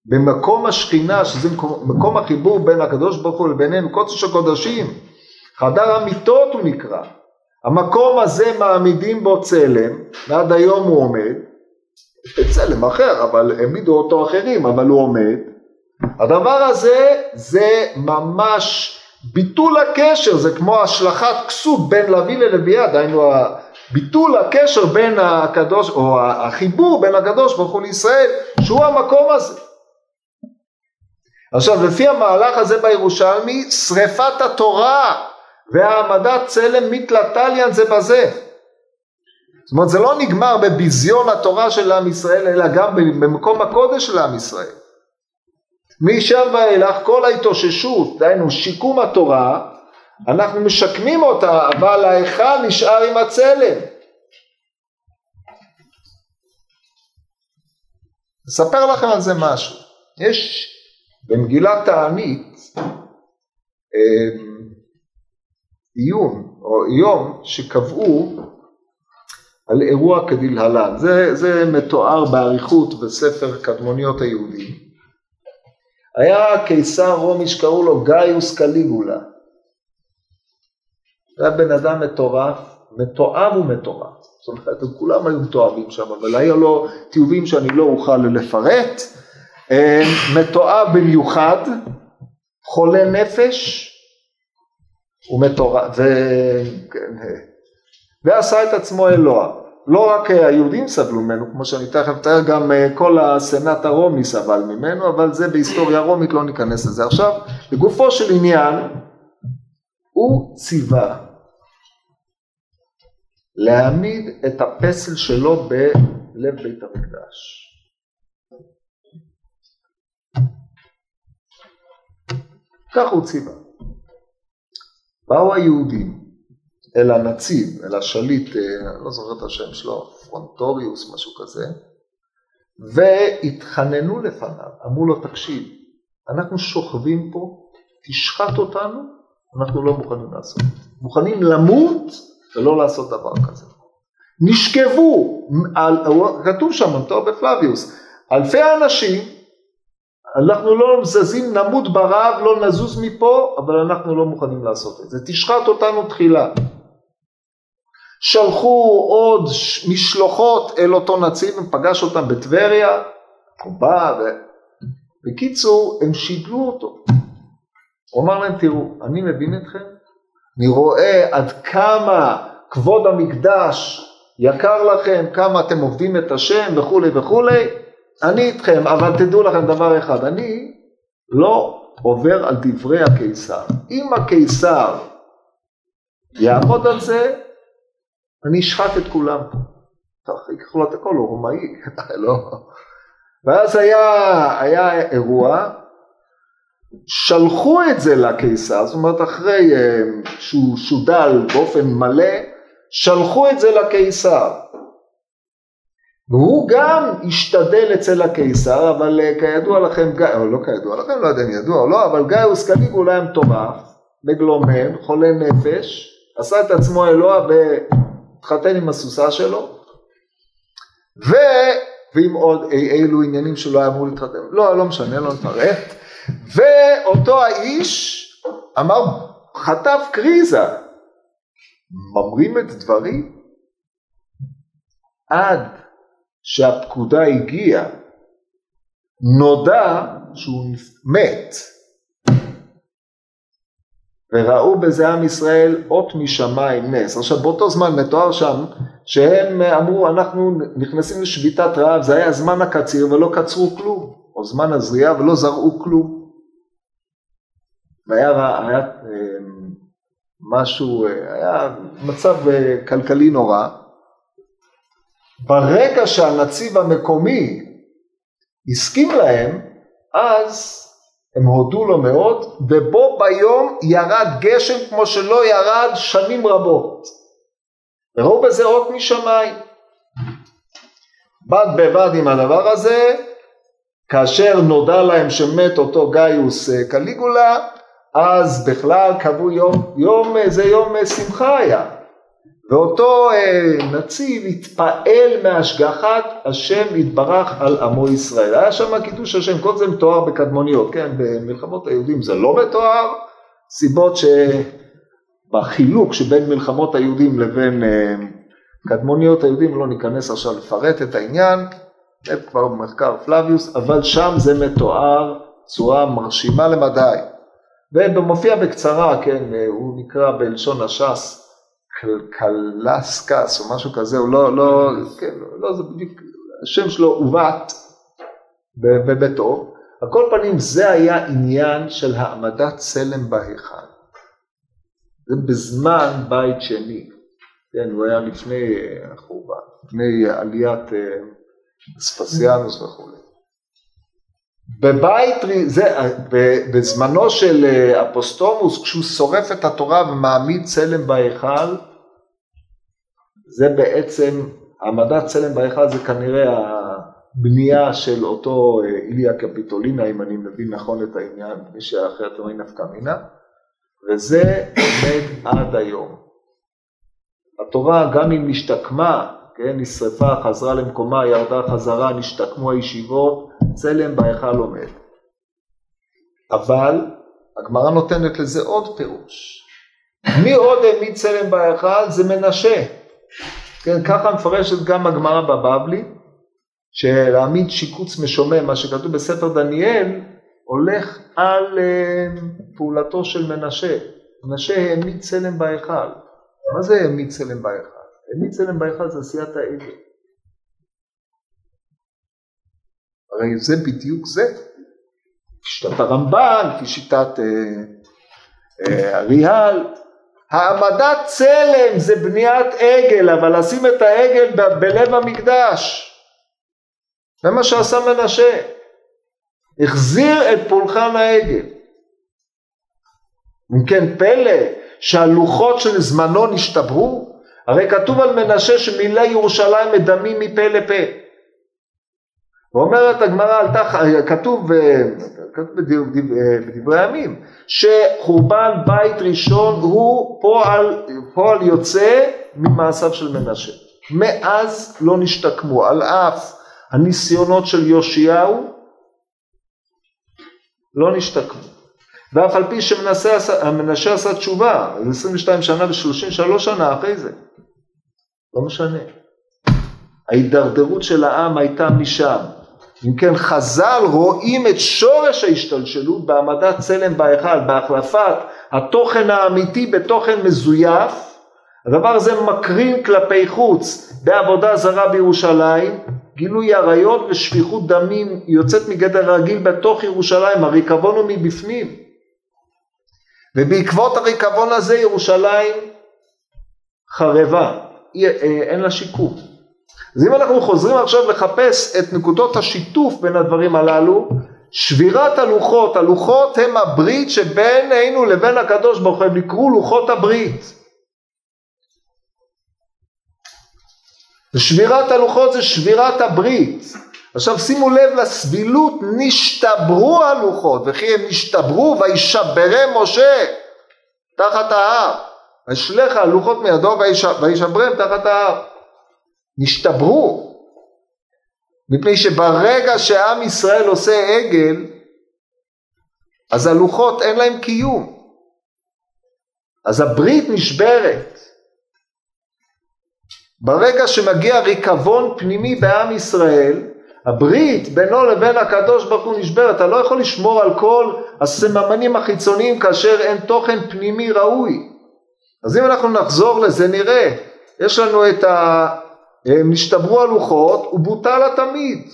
במקום השכינה, שזה מקום, מקום החיבור בין הקדוש ברוך הוא לבינינו, קודש הקודשים, חדר המיטות הוא נקרא, המקום הזה מעמידים בו צלם, ועד היום הוא עומד, צלם אחר, אבל העמידו אותו אחרים, אבל הוא עומד. הדבר הזה זה ממש ביטול הקשר, זה כמו השלכת כסות בין לוי ללוויה, דהיינו ביטול הקשר בין הקדוש, או החיבור בין הקדוש ברוך הוא לישראל, שהוא המקום הזה. עכשיו לפי המהלך הזה בירושלמי, שריפת התורה והעמדת צלם מתלתליין זה בזה. זאת אומרת זה לא נגמר בביזיון התורה של עם ישראל אלא גם במקום הקודש של עם ישראל. משם ואילך כל ההתאוששות, דהיינו שיקום התורה, אנחנו משקמים אותה אבל ההיכל נשאר עם הצלם. אספר לכם על זה משהו. יש במגילת תענית עיון או יום שקבעו על אירוע כדלהלן. זה, זה מתואר באריכות בספר קדמוניות היהודים. היה קיסר רומי שקראו לו גאיוס קליגולה. זה היה בן אדם מטורף, מתועב ומטורף. זאת אומרת, הם כולם היו מתועבים שם, אבל היה לו תיעובים שאני לא אוכל לפרט. אה, מתועב במיוחד, חולה נפש, הוא מטורף, ו... כן, ועשה את עצמו אלוה. לא רק היהודים סבלו ממנו, כמו שאני תכף אתאר, גם אה, כל הסנאט הרומי סבל ממנו, אבל זה בהיסטוריה רומית, לא ניכנס לזה. עכשיו, לגופו של עניין, הוא ציווה להעמיד את הפסל שלו בלב בית המקדש. כך הוא ציווה. באו היהודים אל הנציב, אל השליט, אה, אני לא זוכר את השם שלו, פרונטוריוס, משהו כזה, והתחננו לפניו, אמרו לו, תקשיב, אנחנו שוכבים פה, תשחט אותנו, אנחנו לא מוכנים לעשות. מוכנים למות ולא לעשות דבר כזה. נשכבו, על, כתוב שם, אותו בפלביוס, אלפי אנשים אנחנו לא זזים, נמות ברעב, לא נזוז מפה, אבל אנחנו לא מוכנים לעשות את זה. תשחט אותנו תחילה. שלחו עוד משלוחות אל אותו נציב, פגש אותם בטבריה, הוא בא, ו... בקיצור, הם שידלו אותו. הוא אמר להם, תראו, אני מבין אתכם, אני רואה עד כמה כבוד המקדש יקר לכם, כמה אתם עובדים את השם וכולי וכולי, אני איתכם, אבל תדעו לכם דבר אחד, אני לא עובר על דברי הקיסר. אם הקיסר יעמוד על זה, אני אשחט את כולם. ייקחו לו את הכל, הוא רומאי, לא. ואז היה, היה אירוע, שלחו את זה לקיסר, זאת אומרת אחרי אה, שהוא שודל באופן מלא, שלחו את זה לקיסר. והוא גם השתדל אצל הקיסר, אבל אה, כידוע לכם, או לא כידוע לכם, לא יודע אם ידוע או לא, אבל גאיוס קליגולה היה מטורף, מגלומן, חולה נפש, עשה את עצמו אלוה והתחתן עם הסוסה שלו, ו... ועם עוד אי אילו עניינים שלא היה אמור להתחתן, לא, לא משנה, לא נפרט, ואותו האיש אמר, חטף קריזה, ממרים את דברי עד שהפקודה הגיעה, נודע שהוא מת. וראו בזה עם ישראל אות משמיים נס. עכשיו באותו זמן מתואר שם שהם אמרו אנחנו נכנסים לשביתת רעב, זה היה זמן הקציר ולא קצרו כלום. או זמן הזריעה ולא זרעו כלום. והיה היה, אה, משהו, אה, היה מצב אה, כלכלי נורא. ברגע שהנציב המקומי הסכים להם, אז הם הודו לו מאוד, ובו ביום ירד גשם כמו שלא ירד שנים רבות. וראו בזה אות משמיים. בד בבד עם הדבר הזה, כאשר נודע להם שמת אותו גאיוס אה, קליגולה, אז בכלל קבעו יום, יום, זה יום אה, שמחה היה. ואותו אה, נציב התפעל מהשגחת השם יתברך על עמו ישראל. היה שם קידוש השם, כל זה מתואר בקדמוניות, כן, במלחמות היהודים זה לא מתואר, סיבות שבחילוק שבין מלחמות היהודים לבין אה, קדמוניות היהודים, לא ניכנס עכשיו לפרט את העניין, זה כבר במחקר פלביוס, אבל שם זה מתואר צורה מרשימה למדי. ומופיע בקצרה, כן, הוא נקרא בלשון הש"ס קלסקס או משהו כזה, הוא לא, לא, כן, לא, זה בדיוק, השם שלו עוות בביתו. על כל פנים זה היה עניין של העמדת צלם בהיכל. זה בזמן בית שני, כן, הוא היה לפני החורבן, לפני עליית אה, אספסיאנוס וכולי. בבית, זה, בזמנו של אה, אפוסטומוס, כשהוא שורף את התורה ומעמיד צלם בהיכל, זה בעצם, העמדת צלם בהיכל זה כנראה הבנייה של אותו אה, איליה קפיטולינה, אם אני מבין נכון את העניין, מי שאחרת אומרים נפקא מינה, וזה עומד עד היום. התורה גם אם נשתקמה, כן, נשרפה, חזרה למקומה, ירדה חזרה, נשתקמו הישיבות, צלם בהיכל עומד. אבל הגמרא נותנת לזה עוד פירוש. מי עוד העמיד צלם בהיכל? זה מנשה. כן, ככה מפרשת גם הגמרא בבבלי, שלהעמיד שיקוץ משומם, מה שכתוב בספר דניאל, הולך על uh, פעולתו של מנשה. מנשה העמיד צלם בהיכל. מה זה העמיד צלם בהיכל? העמיד צלם בהיכל זה עשיית העגל. הרי זה בדיוק זה. שיטת הרמב"ן, לפי שיטת אריאל, uh, uh, העמדת צלם זה בניית עגל, אבל לשים את העגל ב- בלב המקדש. זה מה שעשה מנשה. החזיר את פולחן העגל. אם כן פלא שהלוחות של זמנו נשתברו? הרי כתוב על מנשה שמילא ירושלים מדמים מפה לפה. ואומרת הגמרא, כתוב, כתוב בדברי הימים, שחורבן בית ראשון הוא פועל, פועל יוצא ממעשיו של מנשה. מאז לא נשתקמו, על אף הניסיונות של יאשיהו, לא נשתקמו. ואף על פי שמנשה עשה תשובה, 22 שנה ו-33 שנה אחרי זה, לא משנה. ההידרדרות של העם הייתה משם. אם כן חז"ל רואים את שורש ההשתלשלות בהעמדת צלם בהיכל, בהחלפת התוכן האמיתי בתוכן מזויף, הדבר הזה מקרין כלפי חוץ בעבודה זרה בירושלים, גילוי עריות ושפיכות דמים יוצאת מגדר רגיל בתוך ירושלים, הריקבון הוא מבפנים. ובעקבות הריקבון הזה ירושלים חרבה, אין לה שיקום. אז אם אנחנו חוזרים עכשיו לחפש את נקודות השיתוף בין הדברים הללו, שבירת הלוחות, הלוחות הם הברית שבינינו לבין הקדוש ברוך הוא, הם נקראו לוחות הברית. שבירת הלוחות זה שבירת הברית. עכשיו שימו לב לסבילות, נשתברו הלוחות, וכי הם נשתברו וישברם משה תחת ההר. וישלך הלוחות מידו וישברם תחת ההר. נשתברו, מפני שברגע שעם ישראל עושה עגל, אז הלוחות אין להם קיום. אז הברית נשברת. ברגע שמגיע ריקבון פנימי בעם ישראל, הברית בינו לבין הקדוש ברוך הוא נשברת, אתה לא יכול לשמור על כל הסממנים החיצוניים כאשר אין תוכן פנימי ראוי. אז אם אנחנו נחזור לזה נראה, יש לנו את ה... נשתברו הלוחות, הוא בוטל התמיד.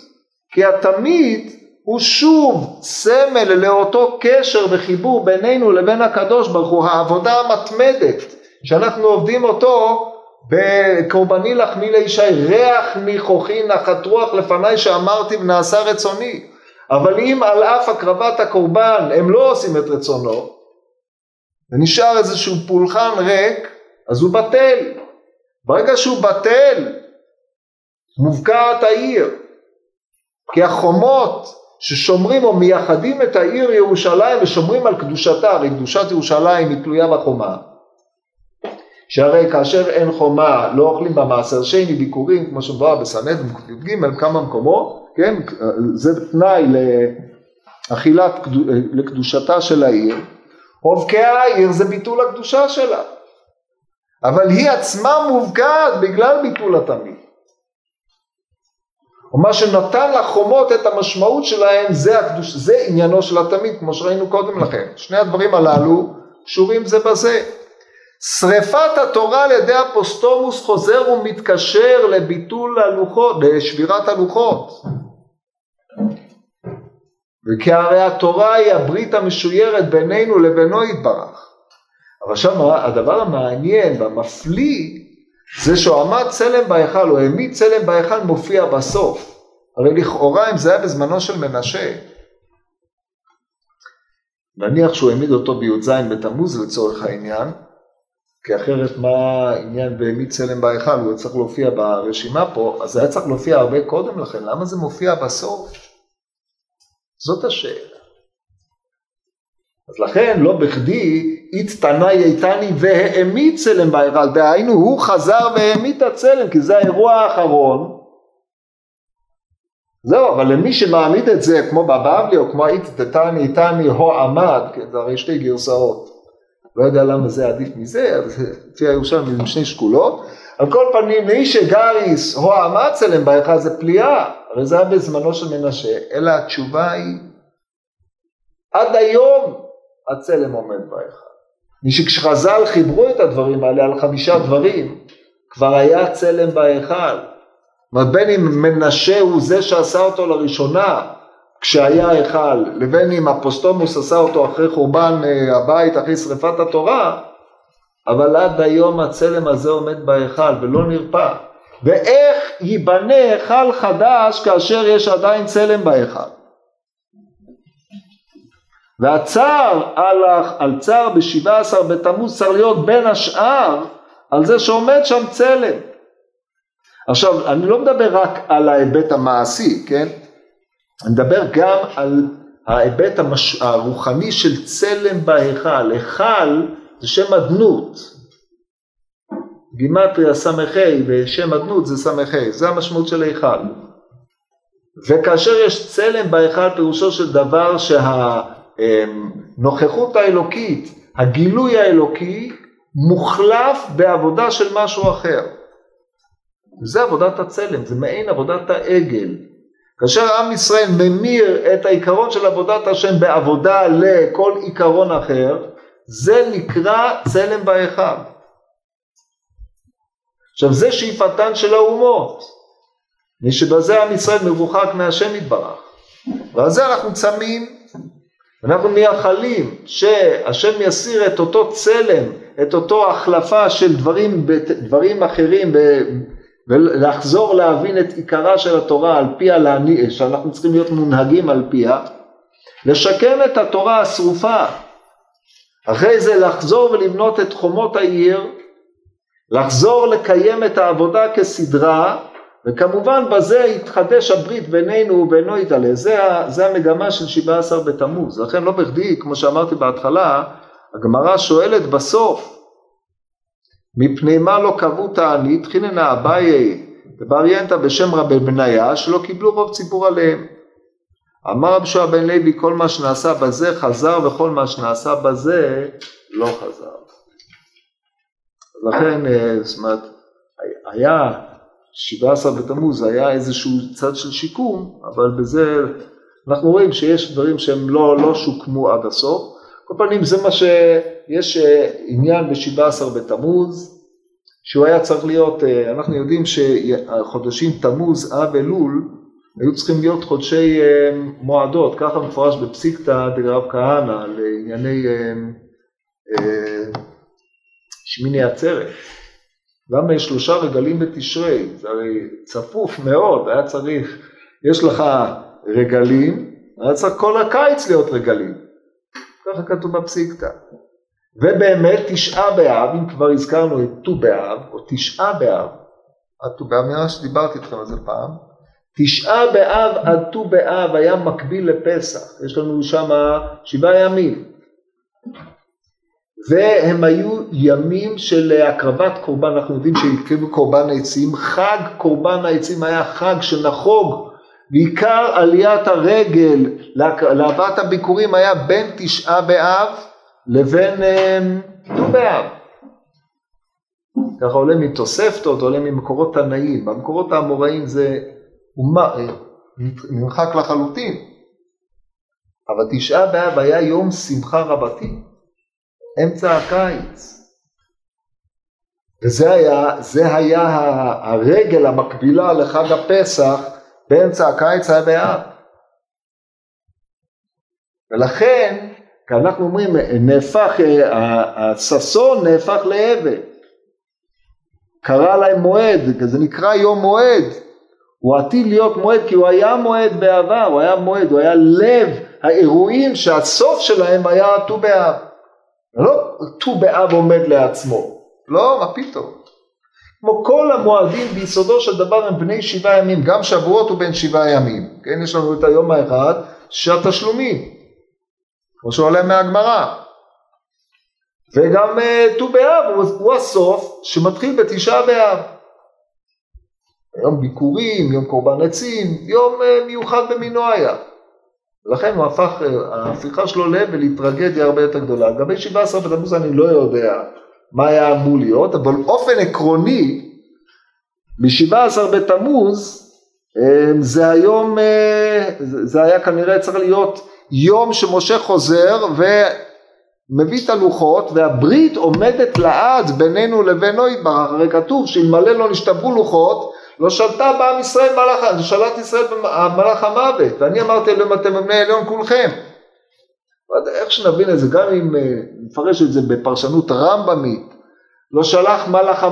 כי התמיד הוא שוב סמל לאותו קשר וחיבור בינינו לבין הקדוש ברוך הוא, העבודה המתמדת שאנחנו עובדים אותו בקורבני לחמי לישי, ריח ניחוחי נחת רוח לפניי שאמרתי ונעשה רצוני. אבל אם על אף הקרבת הקורבן הם לא עושים את רצונו, ונשאר איזשהו פולחן ריק, אז הוא בטל. ברגע שהוא בטל, מובקעת העיר. כי החומות ששומרים או מייחדים את העיר ירושלים ושומרים על קדושתה, הרי קדושת ירושלים היא תלויה בחומה. שהרי כאשר אין חומה לא אוכלים במעשר שני ביקורים כמו שמבואר בסנדרין י"ג כמה מקומות, כן, זה תנאי לאכילת, לקדושתה של העיר, הובקעה העיר זה ביטול הקדושה שלה, אבל היא עצמה מובקעת בגלל ביטול התמיד. ומה שנתן לחומות את המשמעות שלהם זה, הקדוש, זה עניינו של התמיד כמו שראינו קודם לכן. שני הדברים הללו קשורים זה בזה. שריפת התורה על ידי אפוסטומוס חוזר ומתקשר לביטול הלוחות, לשבירת הלוחות. וכי הרי התורה היא הברית המשוירת בינינו לבינו יתברך. אבל שם הדבר המעניין והמפליא זה שהוא עמד צלם בהיכל, הוא העמיד צלם בהיכל מופיע בסוף. הרי לכאורה אם זה היה בזמנו של מנשה, נניח שהוא העמיד אותו בי"ז בתמוז לצורך העניין, כי אחרת מה העניין והעמיד צלם בהיכל, הוא צריך להופיע ברשימה פה, אז היה צריך להופיע הרבה קודם לכן, למה זה מופיע בסוף? זאת השאלה. אז לכן לא בכדי אית תנאי איתני והעמיד צלם בהיכל, דהיינו הוא חזר והעמיד את הצלם כי זה האירוע האחרון. זהו, אבל למי שמעמיד את זה כמו בבבלי או כמו אית תתני איתני הו עמד, כן, זה הרי שתי גרסאות. לא יודע למה זה עדיף מזה, לפי הירושלמי עם שני שקולות. על כל פנים, מי שגריס הו עמד צלם בהיכל זה פליאה, הרי זה היה בזמנו של מנשה, אלא התשובה היא עד היום הצלם עומד בהיכל. משכשחז"ל חיברו את הדברים האלה על חמישה דברים, כבר היה צלם בהיכל. בין אם מנשה הוא זה שעשה אותו לראשונה כשהיה היכל, לבין אם אפוסטומוס עשה אותו אחרי חורבן אה, הבית, אחרי שריפת התורה, אבל עד היום הצלם הזה עומד בהיכל ולא נרפא. ואיך ייבנה היכל חדש כאשר יש עדיין צלם בהיכל? והצער על, על צער בשבעה עשר בתמוז צריך להיות בין השאר על זה שעומד שם צלם. עכשיו אני לא מדבר רק על ההיבט המעשי, כן? אני מדבר גם על ההיבט המש... הרוחני של צלם בהיכל. היכל זה שם אדנות. גימטריה ס"ה ושם אדנות זה ס"ה, זה המשמעות של היכל. וכאשר יש צלם בהיכל פירושו של דבר שה... הנוכחות האלוקית, הגילוי האלוקי, מוחלף בעבודה של משהו אחר. זה עבודת הצלם, זה מעין עבודת העגל. כאשר עם ישראל ממיר את העיקרון של עבודת השם בעבודה לכל עיקרון אחר, זה נקרא צלם בהיכל. עכשיו זה שאיפתן של האומות, משבזה עם ישראל מרוחק מהשם יתברך. ועל זה אנחנו צמים אנחנו מייחלים שהשם יסיר את אותו צלם, את אותו החלפה של דברים, דברים אחרים ולחזור להבין את עיקרה של התורה על פיה, שאנחנו צריכים להיות מונהגים על פיה, לשקם את התורה השרופה, אחרי זה לחזור ולבנות את חומות העיר, לחזור לקיים את העבודה כסדרה, וכמובן בזה התחדש הברית בינינו ובינו יתעלה, זה, זה המגמה של שבעה עשר בתמוז, לכן לא בכדי, כמו שאמרתי בהתחלה, הגמרא שואלת בסוף, מפני מה לא קבעו תענית, חיננה אביי ובריינת בשם רבי בניה, שלא קיבלו רוב ציבור עליהם. אמר רבי שועה בן לוי, כל מה שנעשה בזה חזר וכל מה שנעשה בזה לא חזר. לכן, אה, זאת אומרת, היה 17 בתמוז היה איזשהו צד של שיקום, אבל בזה אנחנו רואים שיש דברים שהם לא, לא שוקמו עד הסוף. כל פנים זה מה שיש אה, עניין ב-17 בתמוז, שהוא היה צריך להיות, אה, אנחנו יודעים שהחודשים תמוז, אב אלול, היו צריכים להיות חודשי אה, מועדות, ככה מפורש בפסיקתא דרב כהנא לענייני שמיני עצרת. למה יש שלושה רגלים בתשרי? זה הרי צפוף מאוד, היה צריך, יש לך רגלים, היה צריך כל הקיץ להיות רגלים. ככה כתוב בפסיקתא. ובאמת תשעה באב, אם כבר הזכרנו את ט"ו באב, או תשעה באב, עד ט"ו באב, נראה שדיברתי איתכם על זה פעם, תשעה באב עד ט"ו באב היה מקביל לפסח, יש לנו שם שבעה ימים. והם היו ימים של הקרבת קורבן, אנחנו יודעים שהקריבו קורבן העצים, חג קורבן העצים היה חג שנחוג, ועיקר עליית הרגל. להבאת הביקורים היה בין תשעה באב לבין אמ, ט"ו באב. ככה עולה מתוספתות, עולה ממקורות תנאים, במקורות האמוראים זה נמחק לחלוטין, אבל תשעה באב היה יום שמחה רבתי, אמצע הקיץ. וזה היה, זה היה הרגל המקבילה לחג הפסח באמצע הקיץ היה באב. ולכן, כשאנחנו אומרים, נהפך, הששון נהפך לאבן. קרא להם מועד, זה נקרא יום מועד. הוא עתיד להיות מועד כי הוא היה מועד בעבר, הוא היה מועד, הוא היה לב האירועים שהסוף שלהם היה ט"ו באב. לא ט"ו באב עומד לעצמו, לא, מה פתאום. כמו כל המועדים ביסודו של דבר הם בני שבעה ימים, גם שבועות הוא בן שבעה ימים, כן, יש לנו את היום האחד שהתשלומים, כמו שעולה מהגמרא, וגם אה, ט"ו באב הוא, הוא הסוף שמתחיל בתשעה באב. יום ביקורים, יום קורבן עצים, יום אה, מיוחד במינו היה. ולכן הוא הפך, אה, ההפיכה שלו להבל טרגדיה הרבה יותר גדולה. לגבי שבעה עשר בתמוז אני לא יודע מה היה אמור להיות, אבל אופן עקרוני, ב-17 בתמוז אה, זה היום, זה היה כנראה צריך להיות יום שמשה חוזר ומביא את הלוחות והברית עומדת לעד בינינו לבינו יתברך, הרי כתוב שאלמלא לא נשתברו לוחות לא שלטה בעם ישראל מלאך, שלט ישראל במלאך המוות, ואני אמרתי אלוהים אתם בני עליון כולכם. איך שנבין את זה, גם אם אה, נפרש את זה בפרשנות הרמב"מית, לא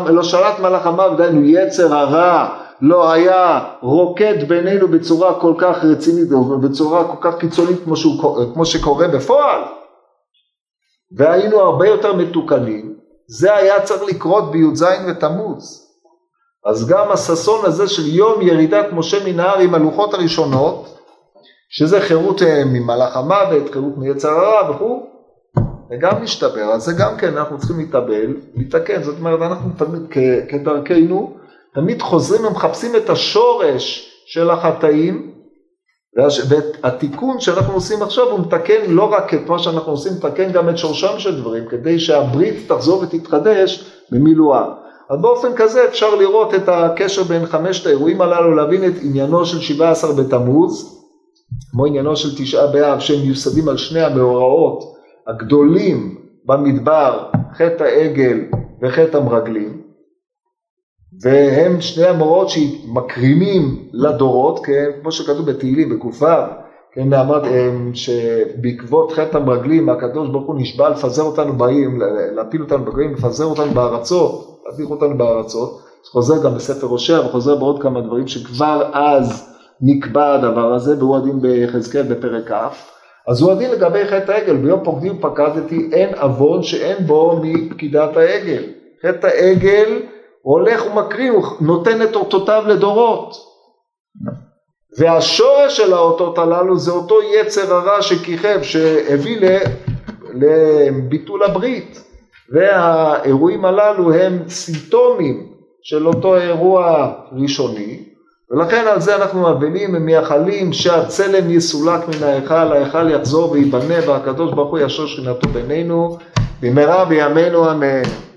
לא שלט מלאך המוות, דהיינו יצר הרע, לא היה רוקד בינינו בצורה כל כך רצינית, בצורה כל כך קיצונית כמו, שהוא, כמו שקורה בפועל, והיינו הרבה יותר מתוקנים, זה היה צריך לקרות בי"ז ותמוז. אז גם הששון הזה של יום ירידת משה מן ההר עם הלוחות הראשונות, שזה חירות אה, ממלאך המוות, חירות מיצר הרע וכו', וגם משתבר, אז זה גם כן אנחנו צריכים להתאבל, להתקן, זאת אומרת אנחנו תמיד כדרכנו, תמיד חוזרים ומחפשים את השורש של החטאים, והתיקון שאנחנו עושים עכשיו הוא מתקן לא רק את מה שאנחנו עושים, מתקן גם את שורשם של דברים, כדי שהברית תחזור ותתחדש במילואה. אז באופן כזה אפשר לראות את הקשר בין חמשת האירועים הללו, להבין את עניינו של 17 בתמוז, כמו עניינו של תשעה באב, שהם מיוסדים על שני המאורעות הגדולים במדבר, חטא העגל וחטא המרגלים, והם שני המאורעות שמקרימים לדורות, כן, כמו שכתוב בתהילים, בק"ו, כן, אמרת שבעקבות חטא המרגלים הקדוש ברוך הוא נשבע לפזר אותנו בעיר, להפיל אותנו בגויים, לפזר אותנו בארצות, להביך אותנו בארצות, חוזר גם בספר הושע וחוזר בעוד כמה דברים שכבר אז נקבע הדבר הזה, והוא הדין ביחזקאל בפרק כ', אז הוא הדין לגבי חטא העגל, ביום פוקדים פקדתי אין עוון שאין בו מפקידת העגל. חטא העגל הולך ומקרין, הוא נותן את אותותיו לדורות. והשורש של האותות הללו זה אותו יצר הרע שכיכב, שהביא לביטול הברית. והאירועים הללו הם סימפטומים של אותו אירוע ראשוני, ולכן על זה אנחנו אבלים ומייחלים שהצלם יסולק מן ההיכל, ההיכל יחזור וייבנה והקדוש ברוך הוא ישור שכינתו בינינו במהרה בימינו אמן.